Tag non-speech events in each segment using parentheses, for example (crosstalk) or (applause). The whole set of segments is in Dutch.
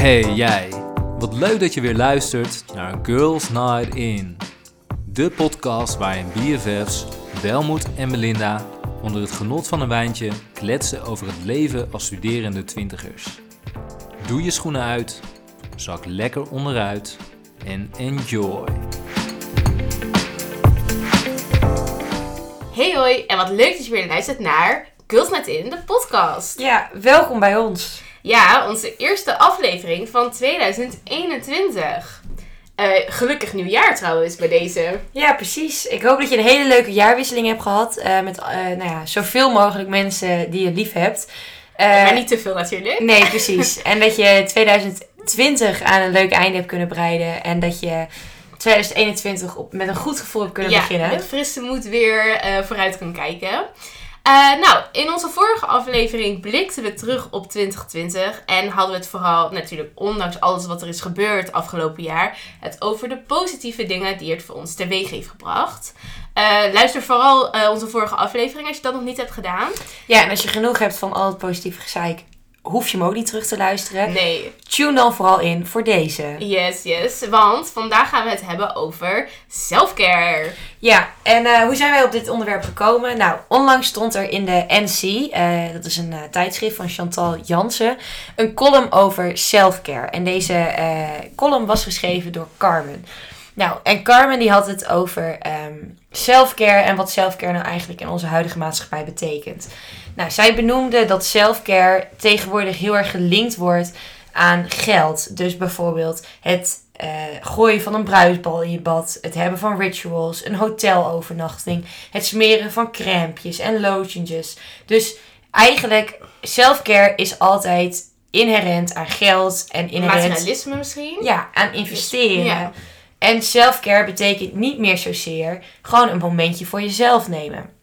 Hey jij, wat leuk dat je weer luistert naar Girls Night In. De podcast waarin BFF's Welmoed en Melinda onder het genot van een wijntje kletsen over het leven als studerende twintigers. Doe je schoenen uit, zak lekker onderuit en enjoy. Hey hoi, en wat leuk dat je weer luistert naar Girls Night In, de podcast. Ja, welkom bij ons. Ja, onze eerste aflevering van 2021. Eh, gelukkig nieuwjaar trouwens bij deze. Ja, precies. Ik hoop dat je een hele leuke jaarwisseling hebt gehad. eh, met eh, nou ja, zoveel mogelijk mensen die je lief hebt. Maar niet te veel natuurlijk. Nee, (laughs) precies. en dat je 2020 aan een leuk einde hebt kunnen breiden. En dat je 2021 op, met een goed gevoel hebt kunnen ja, beginnen. met frisse moed weer vooruit kunnen kijken. Eh, nou, in onze vorige aflevering blikten we terug op 2020 en hadden we het vooral, natuurlijk ondanks alles wat er is gebeurd afgelopen jaar, het over de positieve dingen die het voor ons teweeg heeft gebracht. Eh, luister vooral eh, onze vorige aflevering als je dat nog niet hebt gedaan. Ja, en als je genoeg hebt van al het positieve gezeik, hoef je hem ook niet terug te luisteren. Nee, Tune dan vooral in voor deze. yes, yes. Want vandaag gaan we het hebben over self-care. Ja, en eh, hoe zijn wij op dit onderwerp gekomen? Nou, onlangs stond er in de NC, eh, dat is een eh, tijdschrift van Chantal Jansen, een column over self-care. En deze column was geschreven door Carmen. Nou, en Carmen die had het over ehm self-care en wat self-care nou eigenlijk in onze huidige maatschappij betekent. Nou, zij benoemde dat self-care tegenwoordig heel erg gelinkt wordt aan geld. Dus bijvoorbeeld het eh, gooien van een bruisbal in je bad, het hebben van rituals, een hotelovernachting, het smeren van crèmpjes en lotientjes. Dus eigenlijk, self-care is altijd inherent aan geld en inherent Materialisme misschien? ja, aan investeren. Ja. En self-care betekent niet meer zozeer gewoon een momentje voor jezelf nemen.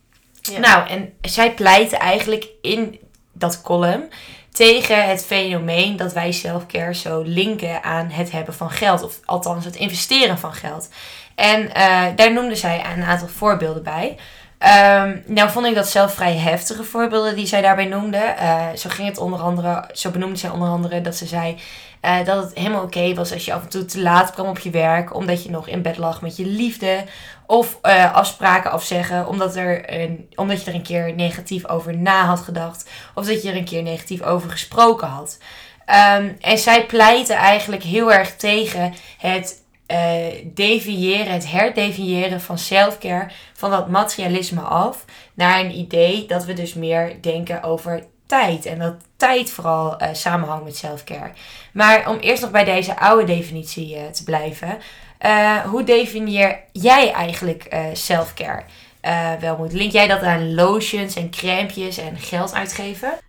Nou, en zij pleitte eigenlijk in dat column tegen het fenomeen dat wij self-care zo linken aan het hebben van geld. Of althans het investeren van geld. En eh, daar noemde zij een aantal voorbeelden bij. Ehm, nou vond ik dat zelf vrij heftige voorbeelden die zij daarbij noemde. Eh, zo ging het onder andere, zo benoemde zij onder andere dat ze zei eh, dat het helemaal oké was als je af en toe te laat kwam op je werk, omdat je nog in bed lag met je liefde. Of eh, afspraken afzeggen omdat, er een, omdat je er een keer negatief over na had gedacht. Of dat je er een keer negatief over gesproken had. Ehm, en zij pleitte eigenlijk heel erg tegen het eh, deviëren, het herdefiniëren van selfcare van dat materialisme af naar een idee dat we dus meer denken over tijd. En dat tijd vooral eh, samenhangt met selfcare. Maar om eerst nog bij deze oude definitie te blijven. Eh, hoe definieer jij eigenlijk eh selfcare? Eh Welmoed, link jij dat aan lotions en crèmpjes en geld uitgeven?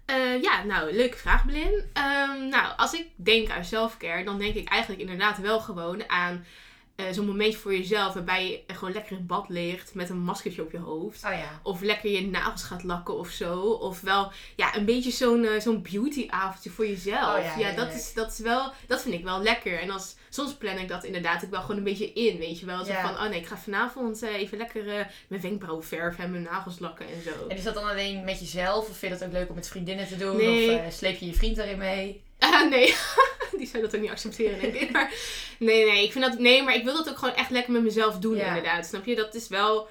Ja, nou, leuke vraag, Blin. Ehm, nou, als ik denk aan selfcare, dan denk ik eigenlijk inderdaad wel gewoon aan zo'n momentje voor jezelf. Waarbij je gewoon lekker in bad ligt met een maskertje op je hoofd. Oh ja. Of lekker je nagels gaat lakken of zo. Of wel, ja, een beetje zo'n zo'n beauty-avondje voor jezelf. Oh ja, ja, dat, is, dat is wel, dat vind ik wel lekker. En als, soms plan ik dat inderdaad ook wel gewoon een beetje in, weet je wel. Zo van, oh nee, ik ga vanavond eh, even lekker eh, mijn wenkbrauwen verven en mijn nagels lakken en zo. En is dat dan alleen met jezelf? Of vind je dat ook leuk om met vriendinnen te doen? Nee. Of eh, sleep je je vriend erin mee? Ah, nee. (laughs) Die zou dat ook niet accepteren, denk ik. Maar nee, nee. Ik vind dat... Nee, maar ik wil dat ook gewoon echt lekker met mezelf doen, inderdaad. Snap je? Dat is wel...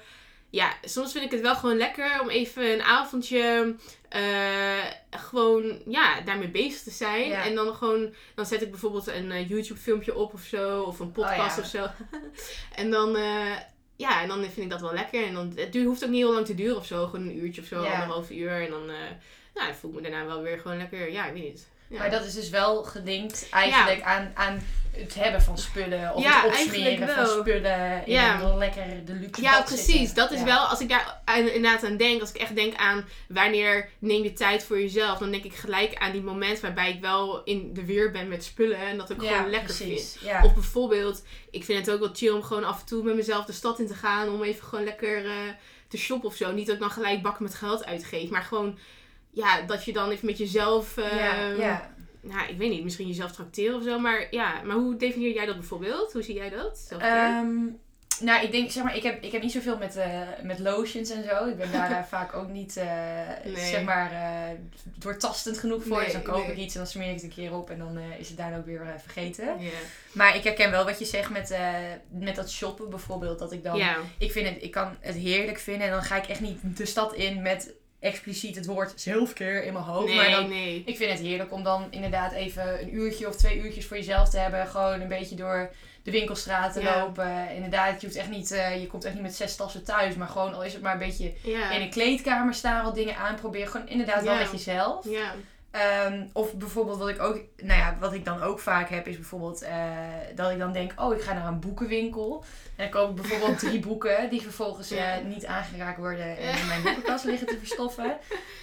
Ja, soms vind ik het wel gewoon lekker om even een avondje... eh, gewoon, ja, daarmee bezig te zijn. Ja. En dan gewoon... Dan zet ik bijvoorbeeld een eh, YouTube filmpje op of zo. Of een podcast ja. of zo. (laughs) en dan... eh, ja, en dan vind ik dat wel lekker. En dan, het duurt- hoeft ook niet heel lang te duren of zo. Gewoon een uurtje of zo, Ja. anderhalf uur. En dan, nou, dan voel ik me daarna wel weer gewoon lekker... Ja, ik weet niet. Ja. Maar dat is dus wel gelinkt eigenlijk aan, aan het hebben van spullen. Of Ja, het opsmeren van spullen in Ja. een lekker de luxe Ja, precies. zitten. Dat is wel, als ik daar inderdaad aan denk, als ik echt denk aan wanneer neem je tijd voor jezelf, dan denk ik gelijk aan die moment waarbij ik wel in de weer ben met spullen en dat ik gewoon lekker precies. vind. Of bijvoorbeeld, ik vind het ook wel chill om gewoon af en toe met mezelf de stad in te gaan, om even gewoon lekker eh, te shoppen of zo. Niet dat ik dan gelijk bakken met geld uitgeef, maar gewoon, ja, dat je dan even met jezelf, ja, ja. nou, ik weet niet, misschien jezelf trakteren of zo, maar ja, maar hoe definieer jij dat bijvoorbeeld? Hoe zie jij dat? Ehm, nou, ik denk, zeg maar, ik heb, ik heb niet zoveel met, eh, met lotions en zo. Ik ben daar (laughs) vaak ook niet, eh, Nee. zeg maar, eh, doortastend genoeg voor. Nee, dus dan koop nee. ik iets en dan smeer ik het een keer op en dan is het daarna ook weer vergeten. Maar ik herken wel wat je zegt met, met dat shoppen bijvoorbeeld. Dat ik dan, ik, vind het, ik kan het heerlijk vinden en dan ga ik echt niet de stad in met expliciet het woord zelfcare in mijn hoofd. maar Nee, dan nee. ik vind het heerlijk om dan inderdaad even een uurtje of twee uurtjes voor jezelf te hebben. Gewoon een beetje door de winkelstraat te Ja. lopen. Inderdaad, je, hoeft echt niet, eh, je komt echt niet met zes tassen thuis. Maar gewoon al is het maar een beetje Ja. in een kleedkamer staan, wat dingen aanproberen. Gewoon inderdaad wel met jezelf. Ja. Ehm, of bijvoorbeeld wat ik ook, nou ja, wat ik dan ook vaak heb, is bijvoorbeeld eh, dat ik dan denk, oh, ik ga naar een boekenwinkel. En dan koop ik bijvoorbeeld (laughs) drie boeken die vervolgens eh, niet aangeraakt worden en in mijn boekenkast liggen te verstoffen. (laughs)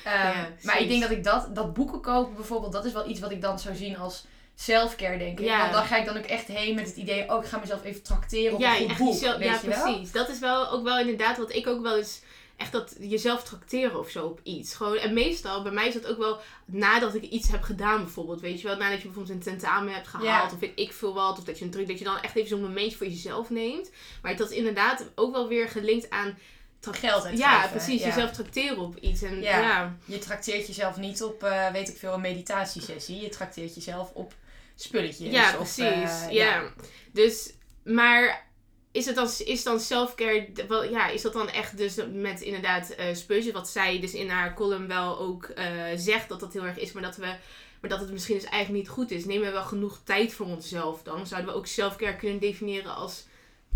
Ehm, Ja, maar ik denk dat ik dat, dat boeken kopen bijvoorbeeld, dat is wel iets wat ik dan zou zien als selfcare, denk ik. Ja. Want dan ga ik dan ook echt heen met het idee, oh, ik ga mezelf even trakteren op ja, een goed boek. jezelf- weet ja, je wel? precies. Dat is wel ook wel inderdaad wat ik ook wel eens echt dat jezelf trakteren of zo op iets. Gewoon, en meestal, bij mij is dat ook wel nadat ik iets heb gedaan bijvoorbeeld. Weet je wel, nadat je bijvoorbeeld een tentamen hebt gehaald of weet ik veel wat. Of dat je een druk, dat je dan echt even zo'n momentje voor jezelf neemt. Maar dat is inderdaad ook wel weer gelinkt aan... Geld uitgeven, Ja, precies. ja. Jezelf trakteren op iets. En Ja. ja, Je trakteert jezelf niet op, eh, weet ik veel, een meditatiesessie. Je trakteert jezelf op spulletjes. Ja, of, precies. eh, ja. Dus, maar is het dan, is dan self-care, ja, is dat dan echt dus met inderdaad spulletjes, wat zij dus in haar column wel ook eh, zegt dat dat heel erg is, maar dat we, maar dat het misschien dus eigenlijk niet goed is. Nemen we wel genoeg tijd voor onszelf dan? Zouden we ook self-care kunnen definiëren als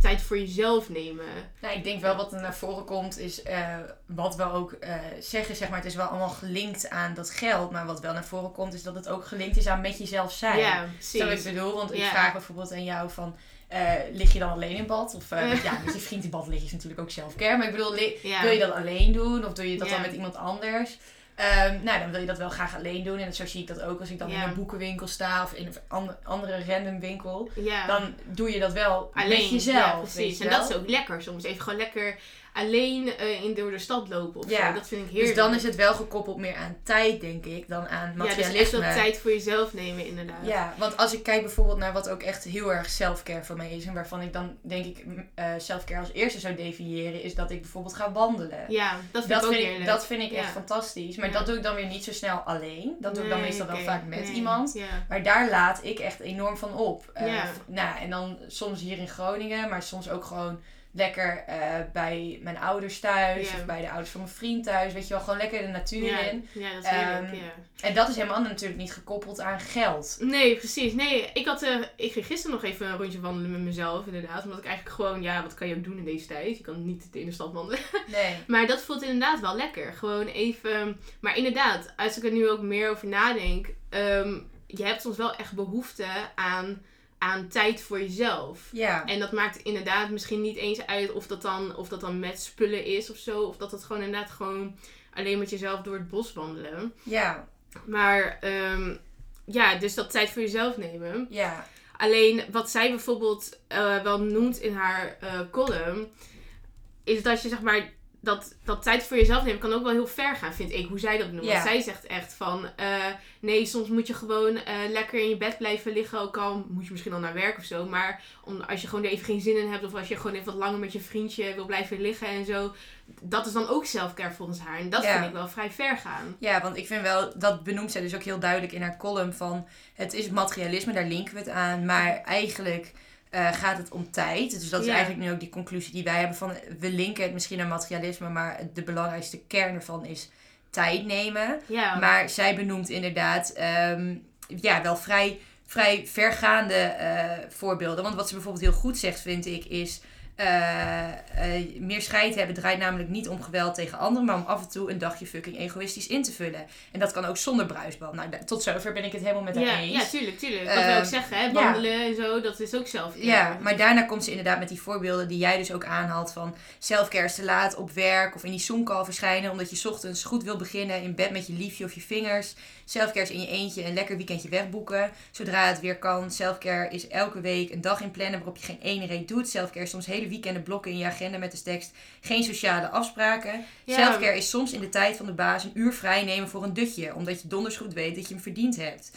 tijd voor jezelf nemen? Nou, ik denk wel wat er naar voren komt is eh, wat we ook eh, zeggen, zeg maar, het is wel allemaal gelinkt aan dat geld. Maar wat wel naar voren komt is dat het ook gelinkt is aan met jezelf zijn. Ja, Stel ik precies. bedoel, want ik Ja. vraag bijvoorbeeld aan jou van, eh, lig je dan alleen in bad? Of (laughs) ja, met je vriend in bad liggen is natuurlijk ook self-care. Maar ik bedoel, Ja. wil je dat alleen doen? Of doe je dat Ja. dan met iemand anders? Ehm, nou, dan wil je dat wel graag alleen doen. En zo zie ik dat ook als ik dan in een boekenwinkel sta of in een an- andere random winkel. Dan doe je dat wel Alleen, met jezelf. ja, precies. En dat is ook lekker soms. Even gewoon lekker alleen eh, in, door de stad lopen of Ja. zo. Dat vind ik heerlijk. Dus dan is het wel gekoppeld meer aan tijd, denk ik, dan aan Ja, dus materialisme. echt wel tijd voor jezelf nemen, inderdaad. Ja, want als ik kijk bijvoorbeeld naar wat ook echt heel erg self-care voor mij is. En waarvan ik dan denk ik eh self-care als eerste zou definiëren. Is dat ik bijvoorbeeld ga wandelen. Ja, dat vind dat, ik ook vind ik, dat vind ik echt fantastisch. Maar Ja. dat doe ik dan weer niet zo snel alleen. Dat doe ik dan meestal wel vaak met Nee. iemand. Ja. Maar daar laat ik echt enorm van op. Eh, nou, en dan soms hier in Groningen, maar soms ook gewoon lekker eh, bij mijn ouders thuis. Of bij de ouders van mijn vriend thuis. Weet je wel, gewoon lekker de natuur in. ja, dat is heerlijk, Ehm, ja. En dat is helemaal natuurlijk niet gekoppeld aan geld. Nee, precies. Nee, ik, had, eh, ik ging gisteren nog even een rondje wandelen met mezelf, inderdaad. Omdat ik eigenlijk gewoon, ja, wat kan je ook doen in deze tijd? Je kan niet in de stad wandelen. (laughs) Nee. Maar dat voelt inderdaad wel lekker. Gewoon even. Maar inderdaad, als ik er nu ook meer over nadenk. ehm, je hebt soms wel echt behoefte aan, aan tijd voor jezelf. Ja. En dat maakt inderdaad misschien niet eens uit of dat dan, of dat dan met spullen is of zo. Of dat het gewoon inderdaad gewoon alleen met jezelf door het bos wandelen. Ja. Maar ehm, ja, dus dat tijd voor jezelf nemen. Ja. Alleen wat zij bijvoorbeeld eh, wel noemt in haar eh, column, is dat je zeg maar dat, dat tijd voor jezelf nemen kan ook wel heel ver gaan, vind ik, hoe zij dat noemt. Zij zegt echt van, eh, nee, soms moet je gewoon eh, lekker in je bed blijven liggen, ook al moet je misschien al naar werk of zo. Maar om, als je gewoon er even geen zin in hebt, of als je gewoon even wat langer met je vriendje wil blijven liggen en zo, dat is dan ook selfcare volgens haar. En dat vind ik wel vrij ver gaan. Ja, want ik vind wel, dat benoemt zij dus ook heel duidelijk in haar column van het is materialisme, daar linken we het aan, maar eigenlijk eh, gaat het om tijd. Dus dat is Ja. eigenlijk nu ook die conclusie die wij hebben van we linken het misschien aan materialisme, maar de belangrijkste kern ervan is tijd nemen. Ja, Maar zij benoemt inderdaad ehm, ja, wel vrij, vrij vergaande eh, voorbeelden. Want wat ze bijvoorbeeld heel goed zegt, vind ik, is... eh, eh, meer scheid hebben draait namelijk niet om geweld tegen anderen, maar om af en toe een dagje fucking egoïstisch in te vullen. En dat kan ook zonder bruisband. Nou, tot zover ben ik het helemaal met haar ja, eens. ja, tuurlijk, tuurlijk. Dat wil ik Ehm, zeggen, hè, ja. wandelen en zo, dat is ook selfcare. Ja, maar daarna komt ze inderdaad met die voorbeelden die jij dus ook aanhaalt van selfcare is te laat op werk of in die Zoom-call verschijnen omdat je 's ochtends goed wil beginnen in bed met je liefje of je vingers. Selfcare is in je eentje een lekker weekendje wegboeken zodra het weer kan. Selfcare is elke week een dag in plannen waarop je geen ene reet doet. Selfcare is soms hele weekenden blokken in je agenda met de tekst geen sociale afspraken. Ja. Selfcare is soms in de tijd van de baas een uur vrij nemen voor een dutje omdat je donders goed weet dat je hem verdiend hebt.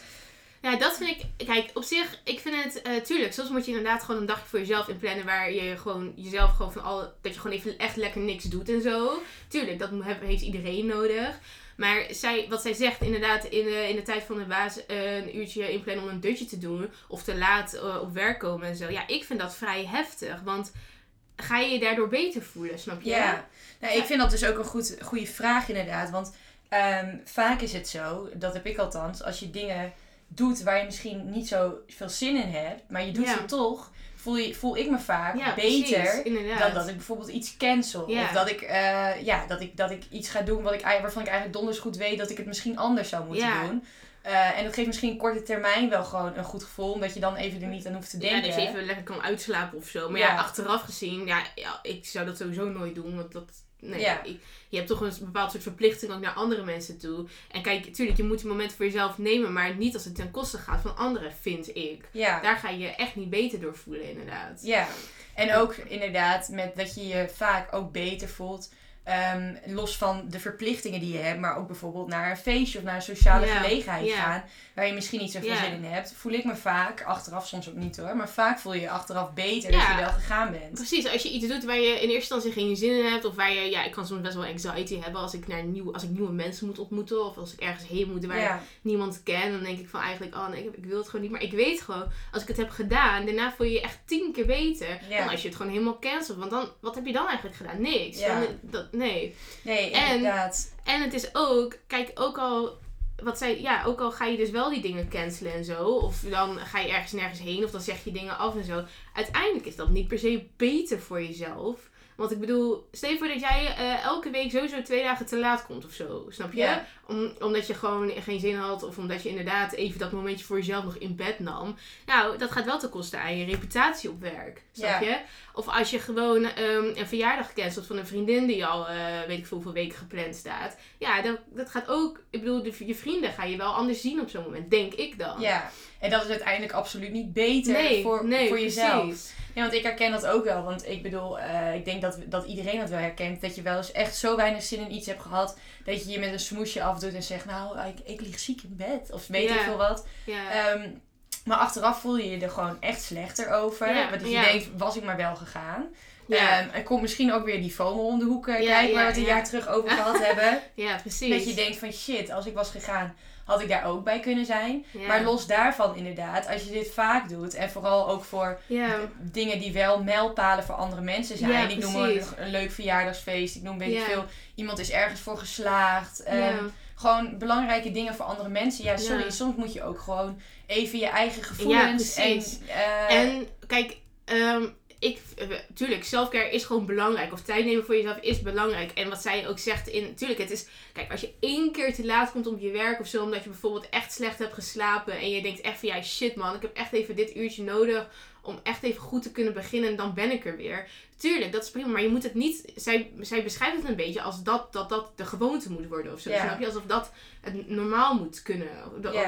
Ja, dat vind ik. Kijk, op zich, ik vind het. eh, tuurlijk, soms moet je inderdaad gewoon een dagje voor jezelf inplannen. Waar je gewoon jezelf gewoon van al. Dat je gewoon even echt lekker niks doet en zo. Tuurlijk, dat he- heeft iedereen nodig. Maar zij, wat zij zegt, inderdaad, in de, in de tijd van de baas eh, een uurtje inplannen om een dutje te doen. Of te laat eh, op werk komen en zo. Ja, ik vind dat vrij heftig. Want ga je je daardoor beter voelen, snap je? Ja, nou, ik vind dat dus ook een goed, goede vraag inderdaad. Want ehm, vaak is het zo, dat heb ik althans, als je dingen doet waar je misschien niet zo veel zin in hebt, maar je doet Ja. ze toch, voel, je, voel ik me vaak Ja, beter precies, dan dat ik bijvoorbeeld iets cancel. Ja. Of dat ik, eh, ja, dat, ik, dat ik iets ga doen wat ik, waarvan ik eigenlijk donders goed weet dat ik het misschien anders zou moeten doen. Eh, en dat geeft misschien korte termijn wel gewoon een goed gevoel, omdat je dan even er niet aan hoeft te Ja, denken. dat je even lekker kan uitslapen of zo. Maar Ja. ja, achteraf gezien, ja, ja, ik zou dat sowieso nooit doen. Want dat, nee, Ja. ik- je hebt toch een bepaald soort verplichting ook naar andere mensen toe. En kijk, natuurlijk, je moet die moment voor jezelf nemen, maar niet als het ten koste gaat van anderen, vind ik. ja. Daar ga je je echt niet beter door voelen, inderdaad. Ja, en ook inderdaad met dat je je vaak ook beter voelt. Ehm, los van de verplichtingen die je hebt, maar ook bijvoorbeeld naar een feestje of naar een sociale gelegenheid gaan. Waar je misschien niet zoveel zin in hebt. Voel ik me vaak, achteraf soms ook niet hoor, maar vaak voel je je achteraf beter dat je wel gegaan bent. Precies, als je iets doet waar je in eerste instantie geen zin in hebt, of waar je, ja, ik kan soms best wel anxiety hebben als ik, naar nieuw, als ik nieuwe mensen moet ontmoeten, of als ik ergens heen moet waar niemand ken, dan denk ik van eigenlijk, oh nee, ik wil het gewoon niet. Maar ik weet gewoon, als ik het heb gedaan, daarna voel je je echt tien keer beter dan als je het gewoon helemaal cancelt. Want dan, wat heb je dan eigenlijk gedaan? Niks. Dan, dat, nee. nee, En- inderdaad. En het is ook, kijk, ook al, wat zij, ja, ook al ga je dus wel die dingen cancelen en zo, of dan ga je ergens nergens heen, of dan zeg je dingen af en zo. Uiteindelijk is dat niet per se beter voor jezelf. Want ik bedoel, stel voor dat jij eh, elke week sowieso twee dagen te laat komt of zo, snap je? Om, omdat je gewoon geen zin had, of omdat je inderdaad even dat momentje voor jezelf nog in bed nam. Nou, dat gaat wel ten koste aan je reputatie op werk, snap je? Of als je gewoon ehm, een verjaardag cancelt van een vriendin die al, eh, weet ik veel hoeveel weken gepland staat. Ja, dat, dat gaat ook, ik bedoel, de, je vrienden ga je wel anders zien op zo'n moment, denk ik dan. Ja, en dat is uiteindelijk absoluut niet beter nee, voor, nee, voor jezelf. precies. Ja, want ik herken dat ook wel. Want ik bedoel, eh, ik denk dat, dat iedereen dat wel herkent. Dat je wel eens echt zo weinig zin in iets hebt gehad. Dat je je met een smoesje afdoet en zegt, nou, ik, ik lig ziek in bed. Of weet ik veel wat. Ehm, maar achteraf voel je je er gewoon echt slechter over. Want dat je denkt, was ik maar wel gegaan. ja. Ehm, komt misschien ook weer die FOMO om de hoek eh, Ja, kijken. waar we het een ja. jaar terug over gehad hebben. (laughs) ja, precies. Dat je denkt van, shit, als ik was gegaan, had ik daar ook bij kunnen zijn. ja. Maar los daarvan inderdaad, als je dit vaak doet. En vooral ook voor Ja, dingen die wel mijlpalen voor andere mensen zijn. Ja, ik noem een, leuk verjaardagsfeest. Ik noem weet ik veel. Iemand is ergens voor geslaagd. Ehm. Gewoon belangrijke dingen voor andere mensen. Ja, sorry. Soms moet je ook gewoon even je eigen gevoelens. En, eh, En kijk, ehm, ik, eh, tuurlijk, selfcare is gewoon belangrijk. Of tijd nemen voor jezelf is belangrijk. En wat zij ook zegt in, tuurlijk, het is, kijk, als je één keer te laat komt op je werk of zo, omdat je bijvoorbeeld echt slecht hebt geslapen en je denkt echt van, ja, shit man, ik heb echt even dit uurtje nodig om echt even goed te kunnen beginnen en dan ben ik er weer. Tuurlijk, dat is prima, maar je moet het niet, zij, zij beschrijft het een beetje als dat, dat dat de gewoonte moet worden of zo. Ja. Snap je? Alsof dat het normaal moet kunnen.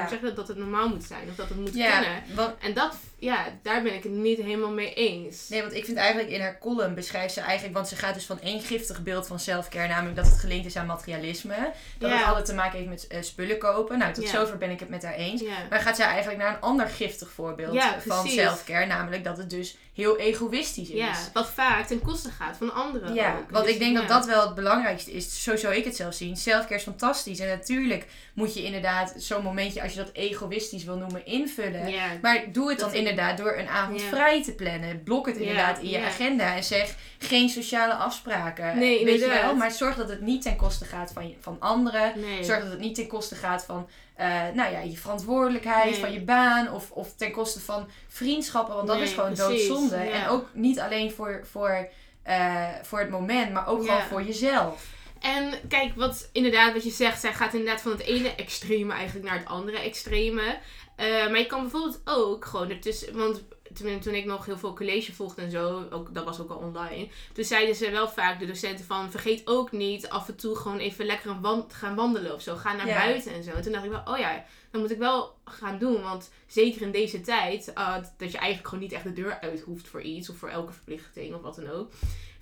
Zeg dat, dat het normaal moet zijn of dat het moet kunnen. want, En dat, ja, daar ben ik het niet helemaal mee eens. nee, want ik vind eigenlijk in haar column beschrijft ze eigenlijk... Want ze gaat dus van één giftig beeld van selfcare. Namelijk dat het gelinkt is aan materialisme. Dat het altijd te maken heeft met eh, spullen kopen. Nou, tot zover ben ik het met haar eens. Maar gaat zij eigenlijk naar een ander giftig voorbeeld van selfcare. Namelijk dat het dus heel egoïstisch is. ja, wat vaak ten koste gaat van anderen. Ja, ook. want Dus, ik denk dat dat wel het belangrijkste is. Zo zou ik het zelf zien. Selfcare is fantastisch. En natuurlijk moet je inderdaad zo'n momentje, als je dat egoïstisch wil noemen, invullen. Maar doe het Dat dan inderdaad door een avond vrij te plannen. Blok het inderdaad in je agenda. En zeg geen sociale afspraken. Nee, Weet je wel? Maar zorg dat het niet ten koste gaat van, van anderen. nee. Zorg dat het niet ten koste gaat van eh, nou ja, je verantwoordelijkheid, Nee. van je baan of, of ten koste van vriendschappen. Want dat Nee, is gewoon precies, doodzonde. ja. En ook niet alleen voor, voor, eh, voor het moment, maar ook Ja. gewoon voor jezelf. En kijk, wat inderdaad, wat je zegt, zij gaat inderdaad van het ene extreme eigenlijk naar het andere extreme. Eh, maar je kan bijvoorbeeld ook gewoon ertussen, want toen, toen ik nog heel veel college volgde en zo, ook, dat was ook al online. Toen zeiden ze wel vaak, de docenten, van vergeet ook niet af en toe gewoon even lekker een wand, gaan wandelen of zo. Ga naar Ja. buiten en zo. En toen dacht ik wel, oh ja, dat moet ik wel gaan doen. Want zeker in deze tijd, ah, dat je eigenlijk gewoon niet echt de deur uit hoeft voor iets of voor elke verplichting of wat dan ook.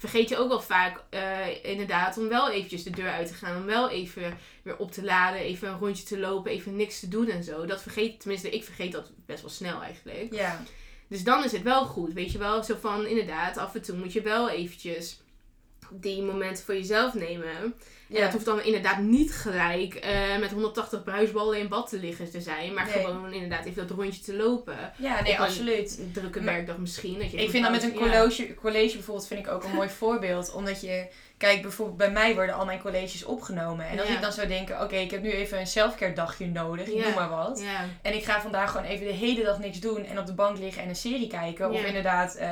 Vergeet je ook wel vaak eh, inderdaad om wel eventjes de deur uit te gaan. Om wel even weer op te laden, even een rondje te lopen, even niks te doen en zo. Dat vergeet, tenminste ik vergeet dat best wel snel eigenlijk. Ja. Dus dan is het wel goed, weet je wel. Zo van, inderdaad, af en toe moet je wel eventjes die momenten voor jezelf nemen. En Ja. dat hoeft dan inderdaad niet gelijk eh, met 180 bruisballen in bad te liggen te zijn. Maar Nee. gewoon inderdaad even dat rondje te lopen. ja, nee, een absoluut. drukke werkdag misschien. Dat je Ik vind dat met een college, college bijvoorbeeld vind ik ook een mooi (laughs) voorbeeld. Omdat je, kijk bijvoorbeeld bij mij worden al mijn colleges opgenomen. En als Ja. ik dan zou denken, oké ik heb nu even een selfcare dagje nodig, ik Ja. noem maar wat. Ja, En ik ga vandaag gewoon even de hele dag niks doen en op de bank liggen en een serie kijken. Of inderdaad eh,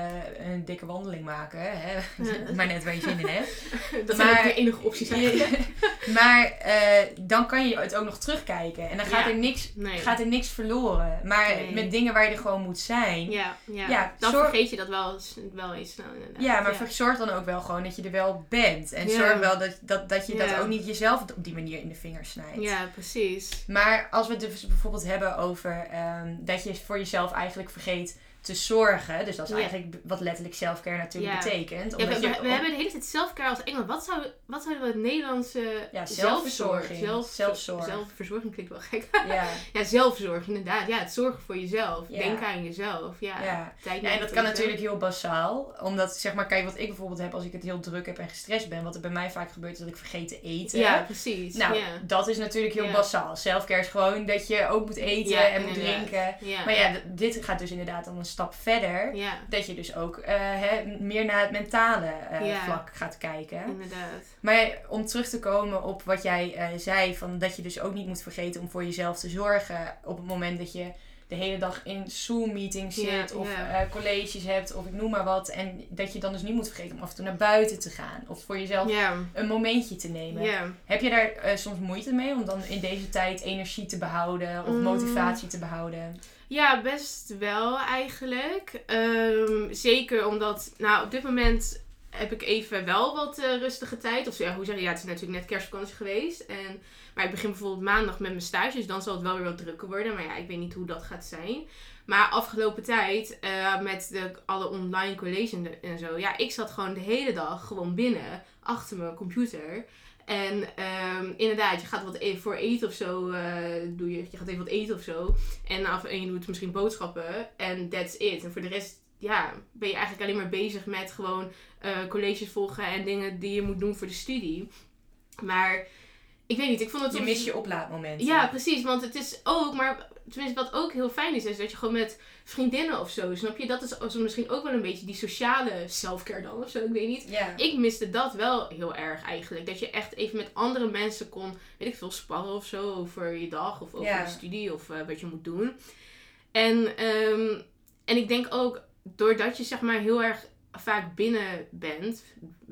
een dikke wandeling maken. Hè? (laughs) Maar net waar je zin in hebt. (laughs) dat zijn Maar- ook de enige opties eigenlijk. (laughs) maar eh, dan kan je het ook nog terugkijken. En dan gaat, er, niks, Nee. gaat er niks verloren. Maar Nee. met dingen waar je er gewoon moet zijn. Ja, ja. Ja, dan zorg- vergeet je dat wel, wel eens snel inderdaad. Ja, maar zorg dan ook wel gewoon dat je er wel bent. En zorg wel dat, dat, dat je dat ook niet jezelf op die manier in de vingers snijdt. Ja, precies. Maar als we het dus bijvoorbeeld hebben over ehm, dat je voor jezelf eigenlijk vergeet te zorgen. Dus dat is Ja. eigenlijk wat letterlijk selfcare natuurlijk Ja. betekent. Ja, we, hebben de hele tijd zelfcare als Engels. Wat zou, wat zouden we het Nederlandse Ja, zelfzorg... zelfverzorging. Zelf, Zelfzorg. Zelfverzorging klinkt wel gek. ja. (laughs) Ja, zelfzorg inderdaad. Ja, het zorgen voor jezelf. Denken aan jezelf. Ja, Ja. Tijd en dat kan natuurlijk heel basaal. Omdat, zeg maar, kijk wat ik bijvoorbeeld heb als ik het heel druk heb en gestrest ben. Wat er bij mij vaak gebeurt is dat ik vergeet te eten. Ja, precies. Nou, dat is natuurlijk heel basaal. Selfcare is gewoon dat je ook moet eten en moet inderdaad. drinken. Maar ja, dit gaat dus inderdaad dan een stap verder. ja, Dat je dus ook eh, meer naar het mentale eh, Ja. vlak gaat kijken. inderdaad. Maar om terug te komen op wat jij eh, zei, van dat je dus ook niet moet vergeten om voor jezelf te zorgen op het moment dat je de hele dag in Zoom-meetings Ja, zit of ja. eh, colleges hebt of ik noem maar wat. En dat je dan dus niet moet vergeten om af en toe naar buiten te gaan of voor jezelf Ja, een momentje te nemen. Heb je daar eh, soms moeite mee om dan in deze tijd energie te behouden of Mm. motivatie te behouden? Ja, best wel eigenlijk. Ehm, zeker omdat, nou, op dit moment heb ik even wel wat eh, rustige tijd. Of ja, hoe zeg je, ja, het is natuurlijk net kerstvakantie geweest. En, maar ik begin bijvoorbeeld maandag met mijn stage, dus dan zal het wel weer wat drukker worden. Maar ja, ik weet niet hoe dat gaat zijn. Maar afgelopen tijd, eh, met de, alle online colleges en, zo, ja, ik zat gewoon de hele dag gewoon binnen, achter mijn computer. En ehm, inderdaad, je gaat wat e- voor eten of zo, eh, doe je, je gaat even wat eten of zo. En, af, en je doet misschien boodschappen. En that's it. En voor de rest ja, ben je eigenlijk alleen maar bezig met gewoon eh, colleges volgen en dingen die je moet doen voor de studie. Maar ik weet niet, ik vond het Je soms- mist je oplaadmomenten. ja, precies. Want het is ook, maar tenminste wat ook heel fijn is, is dat je gewoon met vriendinnen of zo, snap je? Dat is also misschien ook wel een beetje die sociale selfcare dan of zo, ik weet niet. Ik miste dat wel heel erg eigenlijk. Dat je echt even met andere mensen kon, weet ik veel, sparren of zo over je dag of over Ja. de studie of eh, wat je moet doen. En, ehm, en ik denk ook, doordat je zeg maar heel erg vaak binnen bent,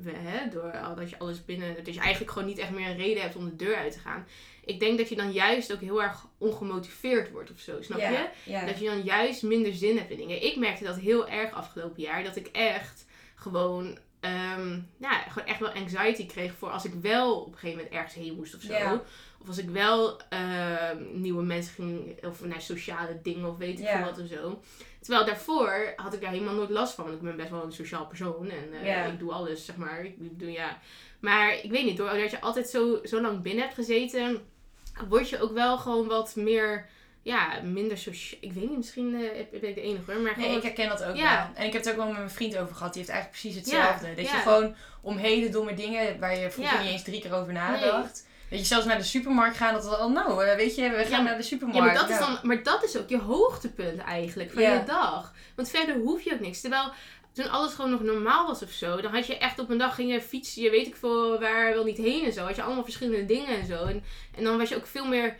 hè, door al dat je alles binnen, dat je eigenlijk gewoon niet echt meer een reden hebt om de deur uit te gaan. Ik denk dat je dan juist ook heel erg ongemotiveerd wordt of zo, snap je? Dat je dan juist minder zin hebt in dingen. Ik merkte dat heel erg afgelopen jaar. Dat ik echt gewoon, ehm, ja, gewoon echt wel anxiety kreeg voor als ik wel op een gegeven moment ergens heen moest of zo. Of als ik wel ehm, nieuwe mensen ging, of naar sociale dingen of weet ik veel wat of zo. Terwijl daarvoor had ik daar helemaal nooit last van. Want ik ben best wel een sociaal persoon en eh, ik doe alles, zeg maar. Ik doe, ja. Maar ik weet niet, doordat je altijd zo, zo lang binnen hebt gezeten, word je ook wel gewoon wat meer, ja, minder sociaal. Ik weet niet, misschien eh, ben ik de enige hoor, maar Nee, ik herken dat ook Ja. wel. En ik heb het ook wel met mijn vriend over gehad. Die heeft eigenlijk precies hetzelfde. dat ja. je gewoon om hele domme dingen waar je vroeger Ja. niet eens drie keer over nadacht. Dat je zelfs naar de supermarkt gaat. Dat we al, nou, eh, weet je, we gaan Ja, naar de supermarkt. Ja, maar dat, is dan, maar dat is ook je hoogtepunt eigenlijk van Ja. je dag. Want verder hoef je ook niks. Terwijl toen alles gewoon nog normaal was of zo, dan had je echt op een dag ging je fietsen, je weet ik veel waar wel niet heen en zo. Had je allemaal verschillende dingen en zo. En, en dan was je ook veel meer,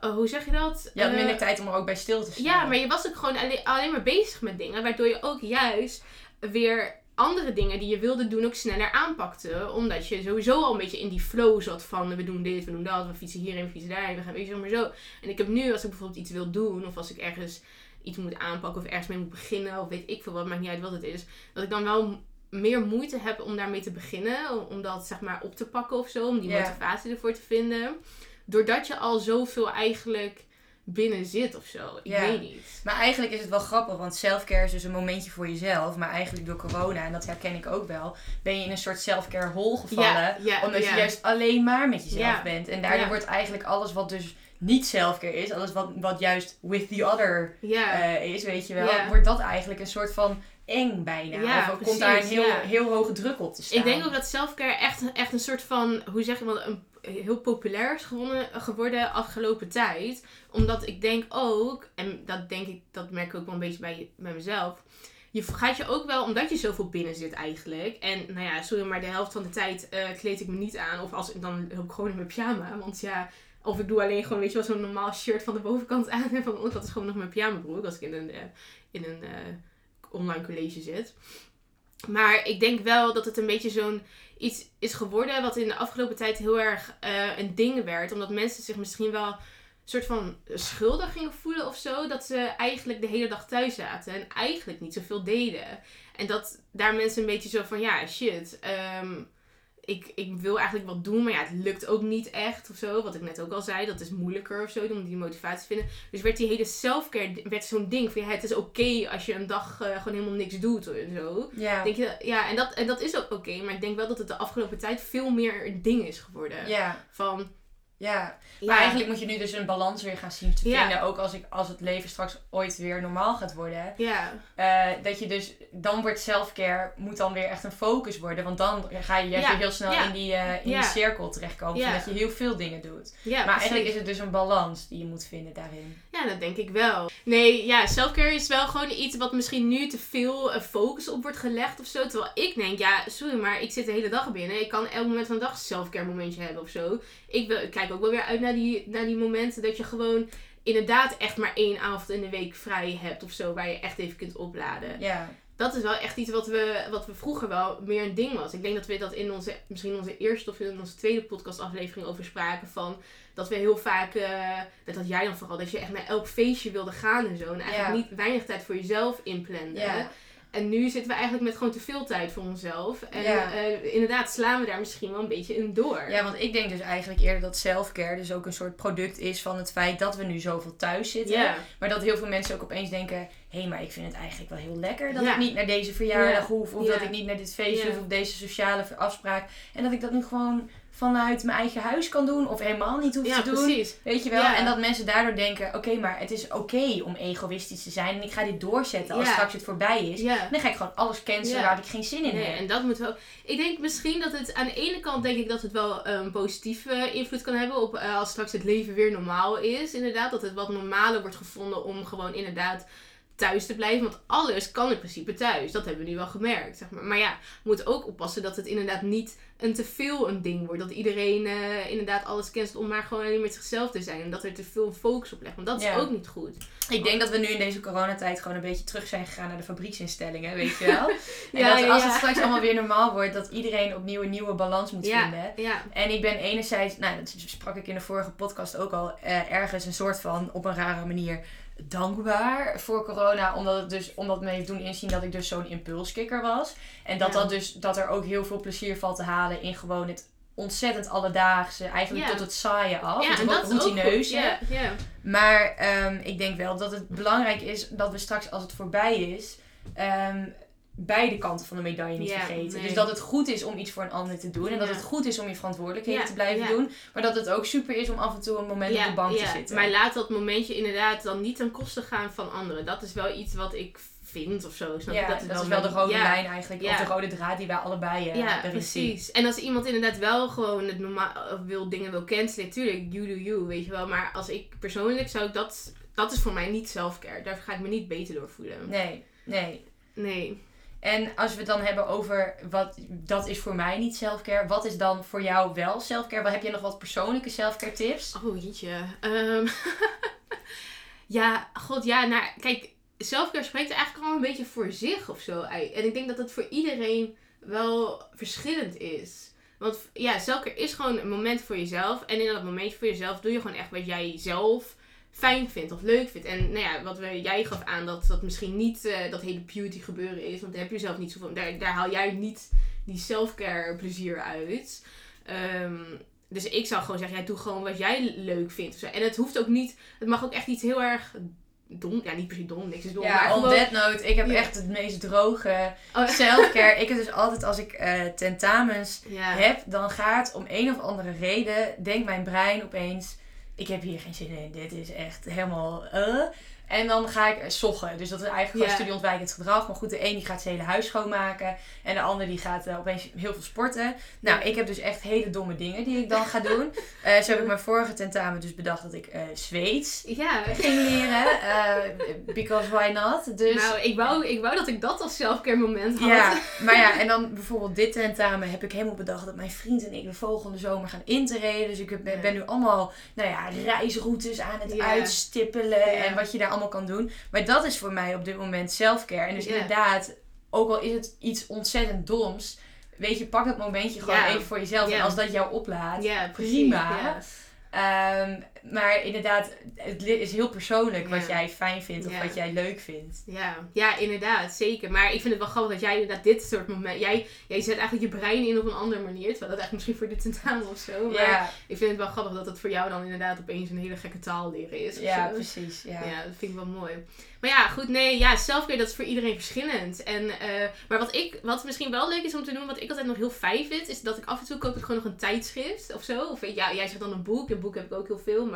eh, hoe zeg je dat? Je had Eh, minder tijd om er ook bij stil te staan. Ja, maar je was ook gewoon alleen, alleen maar bezig met dingen. Waardoor je ook juist weer andere dingen die je wilde doen ook sneller aanpakte. Omdat je sowieso al een beetje in die flow zat van we doen dit, we doen dat, we fietsen hierheen, we fietsen daarheen, we gaan weet je, maar zo. En ik heb nu, als ik bijvoorbeeld iets wil doen of als ik ergens iets moet aanpakken of ergens mee moet beginnen of weet ik veel wat, maakt niet uit wat het is. Dat ik dan wel meer moeite heb om daarmee te beginnen. Om, dat zeg maar op te pakken of zo. Om die motivatie ervoor te vinden. Doordat je al zoveel eigenlijk binnen zit of zo. Ik Ja. weet niet. Maar eigenlijk is het wel grappig, want selfcare is dus een momentje voor jezelf. Maar eigenlijk door corona, en dat herken ik ook wel, ben je in een soort selfcare hol gevallen. Ja, ja, omdat je juist alleen maar met jezelf bent. En daardoor wordt eigenlijk alles wat dus niet selfcare is, alles wat, wat juist with the other eh, is, weet je wel, wordt dat eigenlijk een soort van eng bijna. Ja, of komt daar een heel, ja. heel hoge druk op te staan. Ik denk ook dat selfcare echt, echt een soort van, hoe zeg je wel, een, heel populair is gewonnen, geworden afgelopen tijd. Omdat ik denk ook, en dat denk ik, dat merk ik ook wel een beetje bij, bij mezelf. Je gaat je ook wel, omdat je zoveel binnen zit eigenlijk. En nou ja, sorry, maar de helft van de tijd eh, kleed ik me niet aan. Of als, dan loop ik gewoon in mijn pyjama. Want ja, of ik doe alleen gewoon, weet je wel, zo'n normaal shirt van de bovenkant aan. En van de onderkant is gewoon nog mijn pyjama broek. Als ik in een, eh, in een eh, online college zit. Maar ik denk wel dat het een beetje zo'n iets is geworden wat in de afgelopen tijd heel erg eh, een ding werd. Omdat mensen zich misschien wel een soort van schuldig gingen voelen of zo. Dat ze eigenlijk de hele dag thuis zaten en eigenlijk niet zoveel deden. En dat daar mensen een beetje zo van, ja, shit. ehm, ik, ik wil eigenlijk wat doen, maar ja, het lukt ook niet echt of zo. Wat ik net ook al zei, dat is moeilijker of zo om die motivatie te vinden. Dus werd die hele selfcare werd zo'n ding van, ja, het is oké als je een dag eh, gewoon helemaal niks doet en zo. Ja. Denk je, ja, en dat, en dat is ook oké, maar ik denk wel dat het de afgelopen tijd veel meer een ding is geworden. ja, Van, ja. ja, Maar eigenlijk moet je nu dus een balans weer gaan zien te Ja. vinden. Ook als, ik, als het leven straks ooit weer normaal gaat worden. ja, Eh, dat je dus, dan wordt selfcare, moet dan weer echt een focus worden. Want dan ga je Ja, heel snel in, die, eh, in die cirkel terechtkomen. Ja. Dat je heel veel dingen doet. maar precies. eigenlijk is het dus een balans die je moet vinden daarin. Ja, dat denk ik wel. Nee, ja, selfcare is wel gewoon iets wat misschien nu te veel eh, focus op wordt gelegd of zo. Terwijl ik denk, ja, sorry, maar ik zit de hele dag binnen. Ik kan elk moment van de dag een selfcare momentje hebben of zo. Ik, wil, ik kijk ook wel weer uit naar die, naar die momenten dat je gewoon inderdaad echt maar één avond in de week vrij hebt of zo. Waar je echt even kunt opladen. Ja, dat is wel echt iets wat we, wat we vroeger wel meer een ding was. Ik denk dat we dat in onze, misschien onze eerste of in onze tweede podcastaflevering over spraken. Van dat we heel vaak, eh, dat had jij dan vooral, dat je echt naar elk feestje wilde gaan en zo. En eigenlijk Ja. niet weinig tijd voor jezelf inplande. Ja. En nu zitten we eigenlijk met gewoon te veel tijd voor onszelf. En Ja. eh, inderdaad slaan we daar misschien wel een beetje in door. ja, want ik denk dus eigenlijk eerder dat selfcare dus ook een soort product is van het feit dat we nu zoveel thuis zitten. Ja. Maar dat heel veel mensen ook opeens denken: hé, hey, maar ik vind het eigenlijk wel heel lekker dat Ja. ik niet naar deze verjaardag Ja. hoef. Of dat ik niet naar dit feestje hoef. Of deze sociale afspraak. En dat ik dat nu gewoon vanuit mijn eigen huis kan doen. Of helemaal niet hoef Ja, te doen. precies. Weet je wel? Ja. En dat mensen daardoor denken: oké, maar het is oké om egoïstisch te zijn. En ik ga dit doorzetten als Ja. straks het voorbij is. Dan ga ik gewoon alles cancelen waar ik geen zin in Nee, heb. en dat moet wel. Ik denk misschien dat het aan de ene kant denk ik dat het wel een positieve invloed kan hebben op eh, als straks het leven weer normaal is. Inderdaad, dat het wat normaler wordt gevonden om gewoon inderdaad thuis te blijven. Want alles kan in principe thuis. Dat hebben we nu wel gemerkt. Zeg maar. maar ja, we moeten ook oppassen dat het inderdaad niet een te veel een ding wordt. Dat iedereen eh, inderdaad alles cancelt om maar gewoon alleen met zichzelf te zijn. En dat er te veel focus op legt. Want dat is Ja. ook niet goed. Ik denk dat we nu in deze coronatijd gewoon een beetje terug zijn gegaan naar de fabrieksinstellingen, weet je wel. (laughs) en Ja, dat als ja. het straks allemaal weer (laughs) normaal wordt, dat iedereen opnieuw een nieuwe balans moet vinden. En ik ben enerzijds, nou dat sprak ik in de vorige podcast ook al, eh, ergens een soort van op een rare manier dankbaar voor corona. Omdat het dus, omdat het me heeft doen inzien dat ik dus zo'n impulskikker was. En dat, Ja. dat, dus, dat er ook heel veel plezier valt te halen in gewoon het ontzettend alledaagse, eigenlijk Ja. tot het saaie af. Ja, het en dat routineus. goed. Ja, ja. Maar ehm, ik denk wel dat het belangrijk is dat we straks, als het voorbij is, ehm, beide kanten van de medaille niet Ja, vergeten. nee. Dus dat het goed is om iets voor een ander te doen. En dat Ja. het goed is om je verantwoordelijkheden Ja, te blijven ja. doen. Maar dat het ook super is om af en toe een moment op de bank te zitten. Maar laat dat momentje inderdaad dan niet ten koste gaan van anderen. Dat is wel iets wat ik vind of zo. Snap ja, dat, is is wel de rode ja. lijn eigenlijk. Ja. Of de rode draad die wij allebei eh, Ja, erin zien. precies. En als iemand inderdaad wel gewoon het normaal wil dingen wil cancelen, tuurlijk, you do you, weet je wel. Maar als ik persoonlijk zou ik dat, dat is voor mij niet selfcare. Daar ga ik me niet beter door voelen. Nee, nee. Nee. En als we het dan hebben over wat dat is voor mij niet selfcare, wat is dan voor jou wel selfcare? Wat heb je nog wat persoonlijke selfcare tips? Oh, jeetje. Ehm, (laughs) ja, god, ja, nou, kijk, selfcare spreekt eigenlijk al een beetje voor zich of zo. En ik denk dat het voor iedereen wel verschillend is. Want ja, selfcare is gewoon een moment voor jezelf. En in dat moment voor jezelf doe je gewoon echt wat jij zelf fijn vindt of leuk vindt. En nou ja, wat we, jij gaf aan dat dat misschien niet eh, dat hele beauty gebeuren is. Want daar heb je zelf niet zoveel... Daar, daar haal jij niet die selfcare plezier uit. Ehm, Dus ik zou gewoon zeggen, ja, doe gewoon wat jij leuk vindt. En het hoeft ook niet, het mag ook echt iets heel erg dom, ja niet precies dom, niks is dom, maar Ja, on gewoon... that note, ik heb Ja. echt het meest droge Oh, (laughs) selfcare. ik heb dus altijd als ik eh, tentamens ja. heb, dan gaat om een of andere reden, denkt mijn brein opeens, ik heb hier geen zin in, dit is echt helemaal... eh. En dan ga ik eh, soggen. Dus dat is eigenlijk gewoon Ja. studieontwijkend gedrag. Maar goed, de een die gaat zijn hele huis schoonmaken. En de ander die gaat eh, opeens heel veel sporten. Nou, ik heb dus echt hele domme dingen die ik dan ga doen. (laughs) Eh zo heb ik mijn vorige tentamen dus bedacht dat ik eh Zweeds Ja, ging leren. because why not? Dus nou, ik wou, ik wou dat ik dat als selfcare moment had. ja, (laughs) maar ja, en dan bijvoorbeeld dit tentamen heb ik helemaal bedacht dat mijn vriend en ik de volgende zomer gaan interreden. Dus ik ben, ben nu allemaal, nou ja, reisroutes aan het Ja. uitstippelen en wat je daar allemaal kan doen. Maar dat is voor mij op dit moment selfcare. En dus inderdaad, ook al is het iets ontzettend doms, weet je, pak dat momentje gewoon even voor jezelf. En als dat jou oplaat, prima. Ja. Maar inderdaad, het is heel persoonlijk wat jij fijn vindt of wat jij leuk vindt. Ja, ja, inderdaad, zeker. Maar ik vind het wel grappig dat jij inderdaad dit soort momenten... Jij, jij zet eigenlijk je brein in op een andere manier. Terwijl dat eigenlijk misschien voor dit tentamen of zo. Maar ik vind het wel grappig dat het voor jou dan inderdaad opeens een hele gekke taal leren is. ja, zo. precies. Ja. Ja. dat vind ik wel mooi. Maar ja, goed, nee, ja, selfcare dat is voor iedereen verschillend. En, eh, maar wat, ik, wat misschien wel leuk is om te doen, wat ik altijd nog heel fijn vind, is dat ik af en toe koop ik gewoon nog een tijdschrift of zo. Of ja, jij zegt dan een boek, een boek heb ik ook heel veel, maar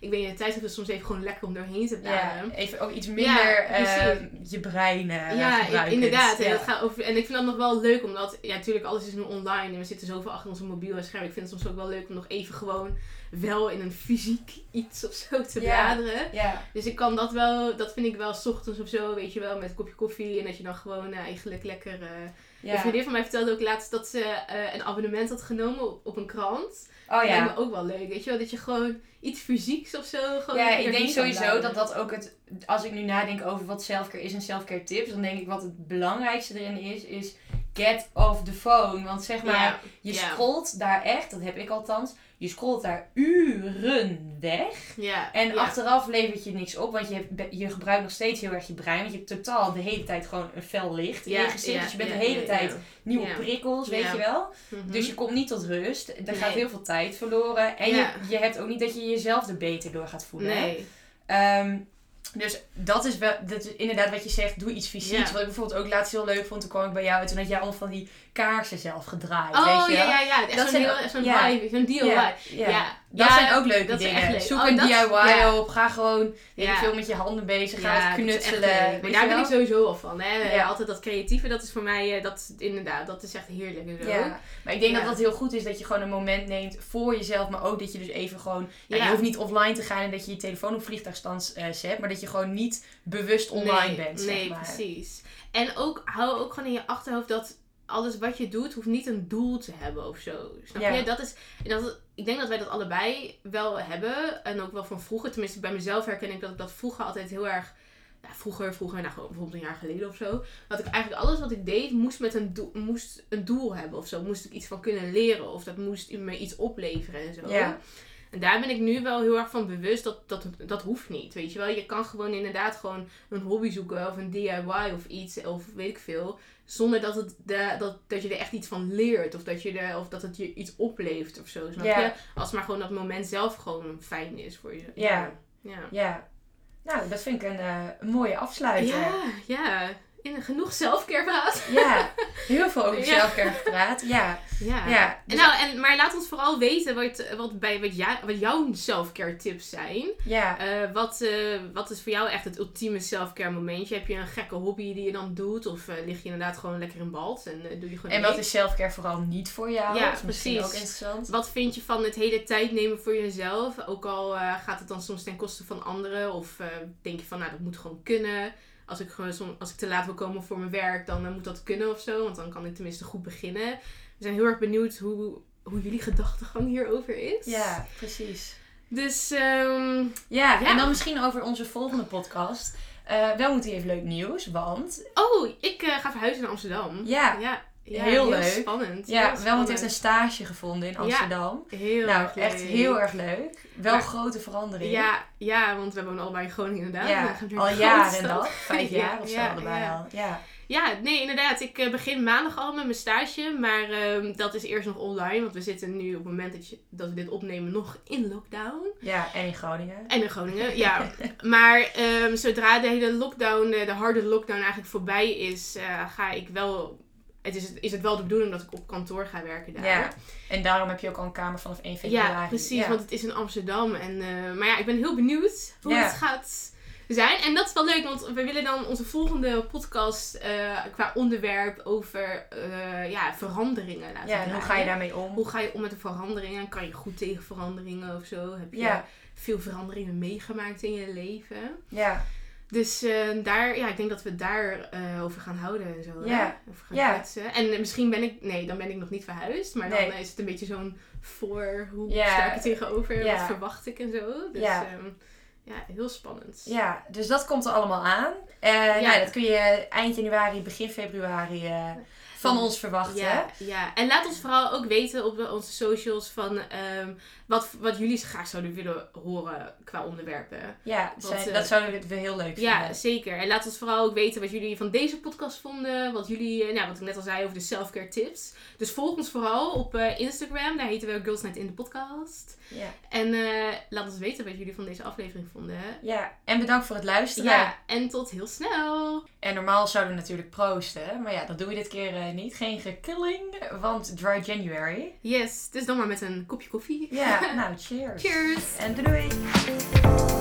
ik weet niet, een tijdschrift is soms even gewoon lekker om doorheen te bladeren. Ja, even ook iets minder eh, precies. je brein eh Ja, gebruikend. inderdaad. En, Ja. dat gaat over, en ik vind dat nog wel leuk, omdat, ja, natuurlijk, alles is nu online en we zitten zoveel achter onze mobiel en scherm. Ik vind het soms ook wel leuk om nog even gewoon wel in een fysiek iets of zo te bladeren. Dus ik kan dat wel, dat vind ik wel 's ochtends of zo, weet je wel, met een kopje koffie. En dat je dan gewoon eh, eigenlijk lekker. Een ja. vriendin van mij vertelde ook laatst dat ze eh, een abonnement had genomen op, op een krant. Oh Dat lijkt ja. me ook wel leuk, weet je wel, dat je gewoon iets fysieks of zo. Gewoon Ja, ik denk sowieso dat dat ook het... Als ik nu nadenk over wat selfcare is en selfcare tips, dan denk ik wat het belangrijkste erin is, is get off the phone. Want zeg maar, je ja. scrolt daar echt, dat heb ik althans, je scrolt daar uren weg. En achteraf levert je niks op, want je, hebt- je gebruikt nog steeds heel erg je brein. Want je hebt totaal de hele tijd gewoon een fel licht in je gezicht. dus je bent de hele tijd nieuwe prikkels, weet je wel. Mhm. Dus je komt niet tot rust. Er Nee. gaat heel veel tijd verloren. En je, je hebt ook niet dat je jezelf er beter door gaat voelen. Nee. Ehm, dus dat is wel, dat is inderdaad wat je zegt, doe iets fysieks. Ja. Wat ik bijvoorbeeld ook laatst heel leuk vond, toen kwam ik bij jou en toen had jij allemaal van die kaarsen zelf gedraaid. Oh weet je ja, ja, ja. Echt Dat zo'n heel- zo'n ja. vibe, zo'n DIY. Ja, Ja. ja. Dat zijn ook leuke dingen. echt leuk. Zoek Oh, een dat- DIY op. Ga gewoon Ja. veel met je handen bezig. Ga het knutselen. Maar daar ben ik sowieso al van. Hè? Ja. Altijd dat creatieve, dat is voor mij, eh, dat is inderdaad, dat is echt heerlijk. Ja, maar ik denk dat dat heel goed is dat je gewoon een moment neemt voor jezelf, maar ook dat je dus even gewoon, nou, je hoeft niet offline te gaan en dat je je telefoon op vliegtuigstand eh, zet, maar dat je gewoon niet bewust online nee, bent, Nee, zeg maar. precies. En ook, hou ook gewoon in je achterhoofd dat alles wat je doet, hoeft niet een doel te hebben of zo. Snap Ja. je? Dat is, en dat, ik denk dat wij dat allebei wel hebben. En ook wel van vroeger. Tenminste, bij mezelf herken ik dat ik dat vroeger altijd heel erg... Vroeger, vroeger, nou, bijvoorbeeld een jaar geleden of zo. Dat ik eigenlijk alles wat ik deed, moest, met een, doel, moest een doel hebben of zo. Moest ik iets van kunnen leren. Of dat moest me iets opleveren en zo. Ja. En daar ben ik nu wel heel erg van bewust dat dat, dat hoeft niet. Weet je wel, je kan gewoon inderdaad gewoon een hobby zoeken of een DIY of iets of weet ik veel. Zonder dat, het de, dat, dat je er echt iets van leert of dat, je er, of dat het je iets oplevert of zo. Snap Ja. je? Als maar gewoon dat moment zelf gewoon fijn is voor je. Ja. Ja. Ja. Nou, dat vind ik een, eh, een mooie afsluiter. Ja, ja. In genoeg zelfcare praat. Ja, heel veel over Ja. zelfcare gepraat. Ja, Ja. ja. En Dus- nou, en, maar laat ons vooral weten wat, wat, bij, wat, wat jouw selfcare tips zijn. ja. Eh, wat, eh, wat is voor jou echt het ultieme selfcare momentje? Heb je een gekke hobby die je dan doet? Of eh, lig je inderdaad gewoon lekker in bad en doe je gewoon En wat is selfcare vooral niet voor jou? Ja, dat is precies. ook interessant. Wat vind je van het hele tijd nemen voor jezelf? Ook al gaat het dan soms ten koste van anderen. Of denk je van, nou dat moet gewoon kunnen. Als ik, gewoon als ik te laat wil komen voor mijn werk, dan moet dat kunnen of zo. Want dan kan ik tenminste goed beginnen. We zijn heel erg benieuwd hoe, hoe jullie gedachtegang hierover is. Ja, precies. Dus ehm, Ja, Ja. en dan misschien over onze volgende podcast. Eh wel moet hij even leuk nieuws, want Oh, ik eh, ga verhuizen naar Amsterdam. ja, Ja, Ja, heel leuk. spannend. Ja, heel Welmond spannend. heeft een stage gevonden in Amsterdam. Heel nou, erg echt leuk. heel erg leuk. Wel Maar- grote verandering. Ja, ja, want we wonen allebei in Groningen inderdaad. Ja, al (laughs) jaren en dat. Vijf (laughs) Ja, jaar of zo allebei al. Ja. Ja, nee, inderdaad. Ik eh, begin maandag al met mijn stage. Maar ehm, dat is eerst nog online. Want we zitten nu op het moment dat, je, dat we dit opnemen nog in lockdown. ja, en in Groningen. En in Groningen, (laughs) ja. Maar ehm, zodra de hele lockdown, eh, de harde lockdown eigenlijk voorbij is, eh, ga ik wel... Het is, is het wel de bedoeling dat ik op kantoor ga werken daar. Ja, en daarom heb je ook al een kamer vanaf 1 februari. Ja, precies, Ja. want het is in Amsterdam. En, eh, maar ja, ik ben heel benieuwd hoe Ja. het gaat zijn. En dat is wel leuk, want we willen dan onze volgende podcast eh, qua onderwerp over eh, ja, veranderingen laten Ja, en hoe ga je daarmee om? Hoe ga je om met de veranderingen? Kan je goed tegen veranderingen of zo? Heb je veel veranderingen meegemaakt in je leven? Ja, Dus eh, daar, ja, ik denk dat we het daar eh, over gaan houden en zo. Ja. Over gaan Ja. kletsen. En eh, misschien ben ik, nee, dan ben ik nog niet verhuisd. Maar dan is het een beetje zo'n voor, hoe Ja. sta ik er tegenover? Ja. Wat verwacht ik en zo. Dus Ja. ja, ja heel spannend. ja, dus dat komt er allemaal aan. Ja. nou, dat kun je eind januari, begin februari van ons verwachten. Ja, ja, en laat ons vooral ook weten op onze socials van ehm, wat, wat jullie graag zouden willen horen qua onderwerpen. Ja, Wat, zijn- eh, dat zouden we heel leuk Ja, vinden. zeker. En laat ons vooral ook weten wat jullie van deze podcast vonden. Wat jullie, eh, nou, wat ik net al zei over de self-care tips. Dus volg ons vooral op eh, Instagram. Daar heten we Girls Night in de podcast. Ja. En eh, laat ons weten wat jullie van deze aflevering vonden. ja, en bedankt voor het luisteren. Ja, en tot heel snel. En normaal zouden we natuurlijk proosten, maar ja, dat doen we dit keer eh, niet. Geen gekilling, want dry January. Yes, dus dan maar met een kopje koffie. Ja, (laughs) nou, cheers. Cheers. En doei doei.